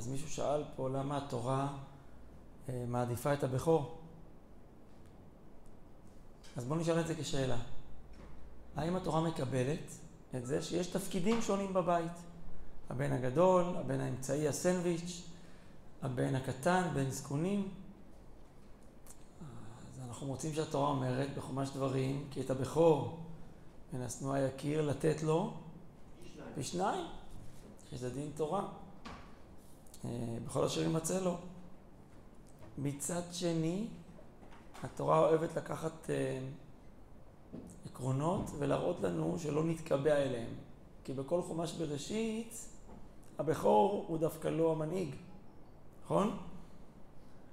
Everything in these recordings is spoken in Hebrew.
אז מישהו שאל פה למה התורה אה, מעדיפה את הבכור. אז בואו נשאל את זה כשאלה. האם התורה מקבלת את זה שיש תפקידים שונים בבית? הבן הגדול, הבן האמצעי, הסנדוויץ', הבן הקטן, בן זקונים. אז אנחנו מוצאים שהתורה אומרת בחומש דברים, כי את הבכור מן השנואה יכיר לתת לו פי שניים, שזה דין תורה. אה, בכל אשר יימצא לו. מצד שני, התורה אוהבת לקחת אה, עקרונות ולהראות לנו שלא נתקבע אליהם. כי בכל חומש בראשית, הבכור הוא דווקא לא המנהיג, נכון?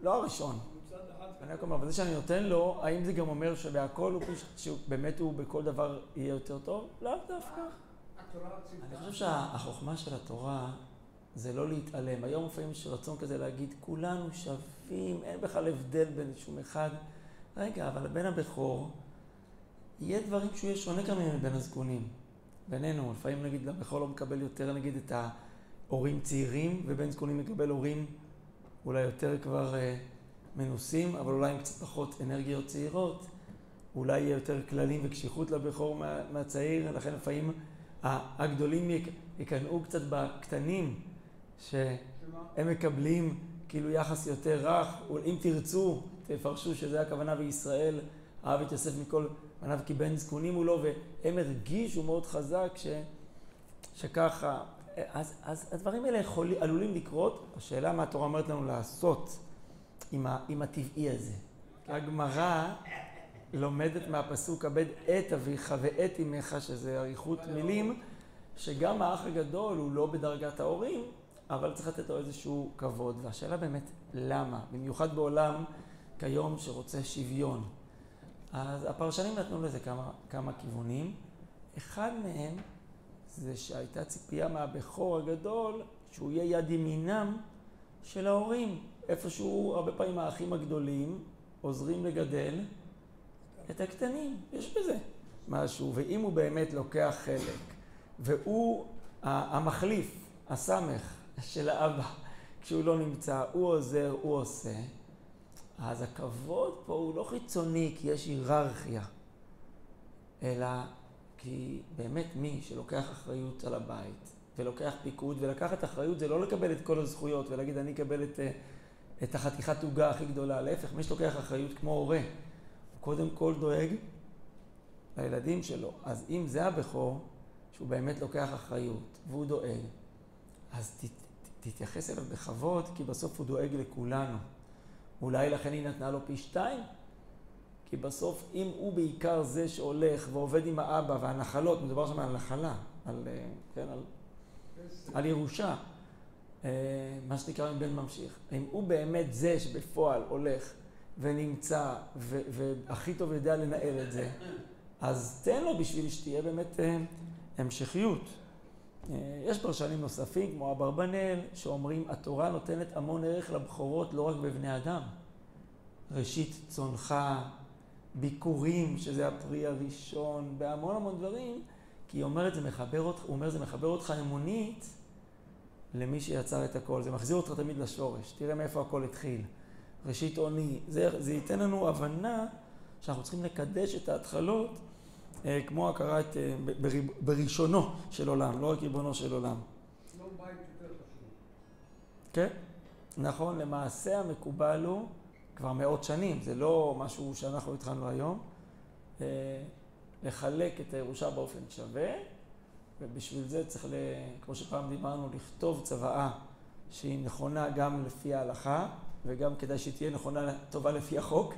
לא הראשון. אני רק אומר, אבל זה שאני נותן לו, האם זה גם אומר שבהכל הוא, שבאמת הוא בכל דבר יהיה יותר טוב? לאו דווקא. אני חושב שהחוכמה של התורה זה לא להתעלם. היום לפעמים יש רצון כזה להגיד, כולנו שווים, אין בכלל הבדל בין שום אחד. רגע, אבל בין הבכור, יהיה דברים שהוא יהיה שונה גם מבין הזקונים. בינינו, לפעמים נגיד הבכור לא מקבל יותר נגיד את ההורים צעירים, ובין זקונים מקבל הורים אולי יותר כבר אה, מנוסים, אבל אולי עם קצת פחות אנרגיות צעירות. אולי יהיה יותר כללים וקשיחות לבכור מה, מהצעיר, לכן לפעמים הגדולים יקנאו קצת בקטנים, שהם מקבלים כאילו יחס יותר רך, אם תרצו, תפרשו שזה הכוונה בישראל, אהב את יוסף מכל בניו כי בן זקונים הוא לו, והם הרגישו מאוד חזק ש, שככה. אז, אז הדברים האלה יכול, עלולים לקרות, השאלה מה התורה אומרת לנו לעשות עם, ה, עם הטבעי הזה. הגמרא לומדת מהפסוק הבד את אביך ואת אמך, שזה אריכות מילים, שגם האח הגדול הוא לא בדרגת ההורים, אבל צריך לתת לו איזשהו כבוד. והשאלה באמת, למה? במיוחד בעולם כיום שרוצה שוויון. אז הפרשנים נתנו לזה כמה, כמה כיוונים. אחד מהם זה שהייתה ציפייה מהבכור הגדול שהוא יהיה יד ימינם של ההורים. איפשהו, הרבה פעמים האחים הגדולים עוזרים לגדל את הקטנים, יש בזה משהו. ואם הוא באמת לוקח חלק, והוא המחליף, הסמך של האבא, כשהוא לא נמצא, הוא עוזר, הוא עושה, אז הכבוד פה הוא לא חיצוני כי יש היררכיה, אלא כי באמת מי שלוקח אחריות על הבית ולוקח פיקוד, ולקחת אחריות זה לא לקבל את כל הזכויות ולהגיד אני אקבל את, אה, את החתיכת עוגה הכי גדולה, להפך, מי שלוקח אחריות כמו הורה, הוא קודם כל דואג לילדים שלו. אז אם זה הבכור, שהוא באמת לוקח אחריות והוא דואג, אז תתייחס אליו בכבוד, כי בסוף הוא דואג לכולנו. אולי לכן היא נתנה לו פי שתיים? כי בסוף, אם הוא בעיקר זה שהולך ועובד עם האבא והנחלות, מדובר שם על נחלה, על, אה, כן, על, על ירושה, אה, מה שנקרא מבן ממשיך. אם הוא באמת זה שבפועל הולך ונמצא והכי טוב יודע לנהל את זה, אז תן לו בשביל שתהיה באמת אה, המשכיות. יש פרשנים נוספים, כמו אברבנאל, שאומרים, התורה נותנת המון ערך לבכורות לא רק בבני אדם. ראשית צונך, ביקורים, שזה הפרי הראשון, בהמון המון דברים, כי היא אומרת, זה מחבר אותך, הוא אומר, זה מחבר אותך אמונית למי שיצר את הכל. זה מחזיר אותך תמיד לשורש. תראה מאיפה הכל התחיל. ראשית עוני. זה, זה ייתן לנו הבנה שאנחנו צריכים לקדש את ההתחלות אה, כמו הכרה את, אה, בראשונו של עולם, לא רק ריבונו של עולם. לא בית יותר חשוב. כן, נכון, למעשה המקובל הוא כבר מאות שנים, זה לא משהו שאנחנו התחלנו היום, אה, לחלק את הירושה באופן שווה, ובשביל זה צריך, ל, כמו שפעם דיברנו, לכתוב צוואה שהיא נכונה גם לפי ההלכה, וגם כדאי שהיא תהיה נכונה, טובה לפי החוק,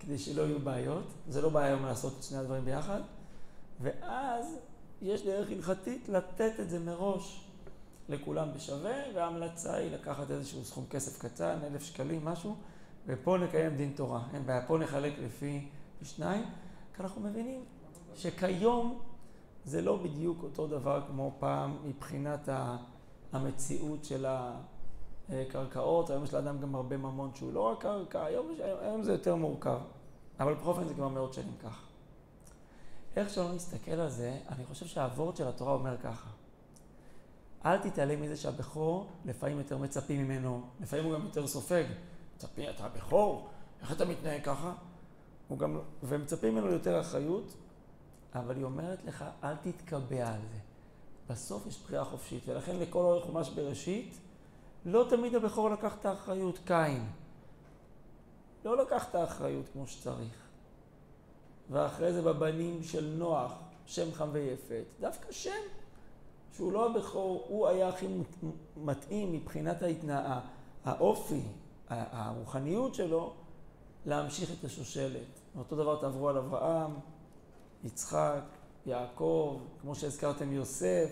כדי שלא יהיו בעיות. זה לא בעיה היום לעשות את שני הדברים ביחד. ואז יש דרך הלכתית לתת את זה מראש לכולם בשווה, וההמלצה היא לקחת איזשהו סכום כסף קטן, אלף שקלים, משהו, ופה נקיים דין תורה. אין בעיה, פה נחלק לפי שניים, כי אנחנו מבינים שכיום זה לא בדיוק אותו דבר כמו פעם מבחינת המציאות של הקרקעות. היום יש לאדם גם הרבה ממון שהוא לא רק קרקע, היום, היום זה יותר מורכב. אבל בכל אופן זה כבר מאות שנים ככה. איך שלא נסתכל על זה, אני חושב שהוורד של התורה אומר ככה. אל תתעלם מזה שהבכור, לפעמים יותר מצפים ממנו, לפעמים הוא גם יותר סופג. מצפים, אתה הבכור, איך אתה מתנהג ככה? הוא גם, ומצפים ממנו יותר אחריות, אבל היא אומרת לך, אל תתקבע על זה. בסוף יש בחירה חופשית, ולכן לכל אורך חומש בראשית, לא תמיד הבכור לקח את האחריות, קין. לא לקח את האחריות כמו שצריך. ואחרי זה בבנים של נוח, שם חם ויפת, דווקא שם, שהוא לא הבכור, הוא היה הכי מתאים מבחינת ההתנאה, האופי, הרוחניות שלו, להמשיך את השושלת. אותו דבר תעברו על אברהם, יצחק, יעקב, כמו שהזכרתם יוסף,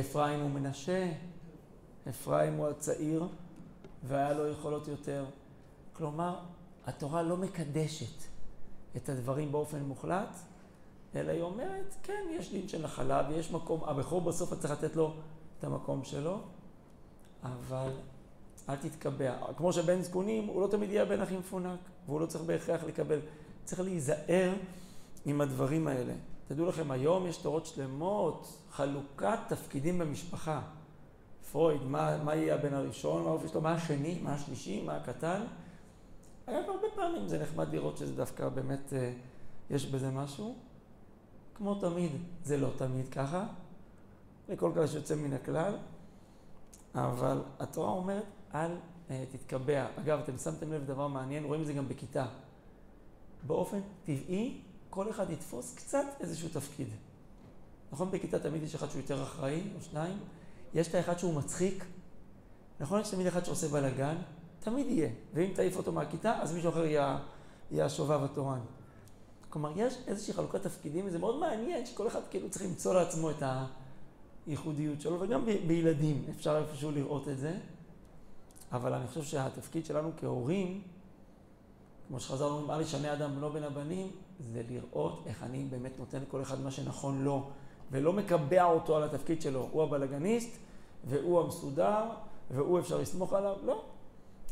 אפרים ומנשה, אפרים הוא הצעיר והיה לו יכולות יותר. כלומר, התורה לא מקדשת את הדברים באופן מוחלט, אלא היא אומרת, כן, יש דין של נחלה ויש מקום, הבכור בסוף אתה צריך לתת לו את המקום שלו, אבל אל תתקבע. כמו שבן זקונים, הוא לא תמיד יהיה בן הכי מפונק, והוא לא צריך בהכרח לקבל. צריך להיזהר עם הדברים האלה. תדעו לכם, היום יש תורות שלמות, חלוקת תפקידים במשפחה. פרויד, מה, מה יהיה הבן הראשון, מה האופי שלו, מה השני, מה השלישי, מה הקטן. היה הרבה פעמים זה נחמד לראות שזה דווקא באמת, אה, יש בזה משהו. כמו תמיד, זה לא תמיד ככה, לכל כך שיוצא מן הכלל, אבל התורה אומרת, אל אה, תתקבע. אגב, אתם שמתם לב דבר מעניין, רואים את זה גם בכיתה. באופן טבעי, כל אחד יתפוס קצת איזשהו תפקיד. נכון, בכיתה תמיד יש אחד שהוא יותר אחראי, או שניים. יש את האחד שהוא מצחיק. נכון, יש תמיד אחד שעושה בלאגן. תמיד יהיה. ואם תעיף אותו מהכיתה, אז מישהו אחר יהיה, יהיה השובב התורן. כלומר, יש איזושהי חלוקת תפקידים, וזה מאוד מעניין שכל אחד כאילו צריך למצוא לעצמו את הייחודיות שלו, וגם ב- בילדים אפשר איפשהו לראות את זה. אבל אני חושב שהתפקיד שלנו כהורים, כמו שחז"ל אומרים, אל ישנה אדם בנו בין הבנים, זה לראות איך אני באמת נותן לכל אחד מה שנכון לו, ולא מקבע אותו על התפקיד שלו. הוא הבלגניסט, והוא המסודר, והוא אפשר לסמוך עליו. לא.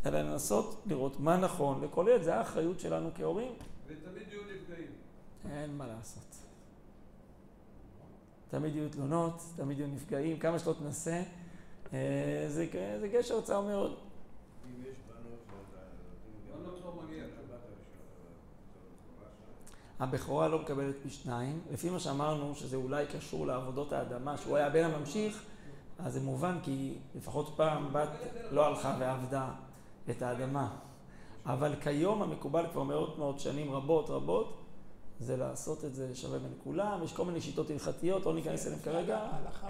אלא לנסות לראות מה נכון לכל ילד, זה האחריות שלנו כהורים. ותמיד יהיו נפגעים. אין מה לעשות. תמיד יהיו תלונות, תמיד יהיו נפגעים, כמה שלא תנסה, אה, זה, זה גשר צר מאוד. לא מגיע. הבכורה לא מקבלת פי שניים. לפי מה שאמרנו, שזה אולי קשור לעבודות האדמה, שהוא היה הבן הממשיך, אז זה מובן כי לפחות פעם בת לא הלכה ועבדה את האדמה. אבל כיום המקובל כבר מאות מאות שנים רבות רבות, זה לעשות את זה שווה בין כולם, יש כל מיני שיטות הלכתיות, לא ניכנס אליהן כרגע. ההלכה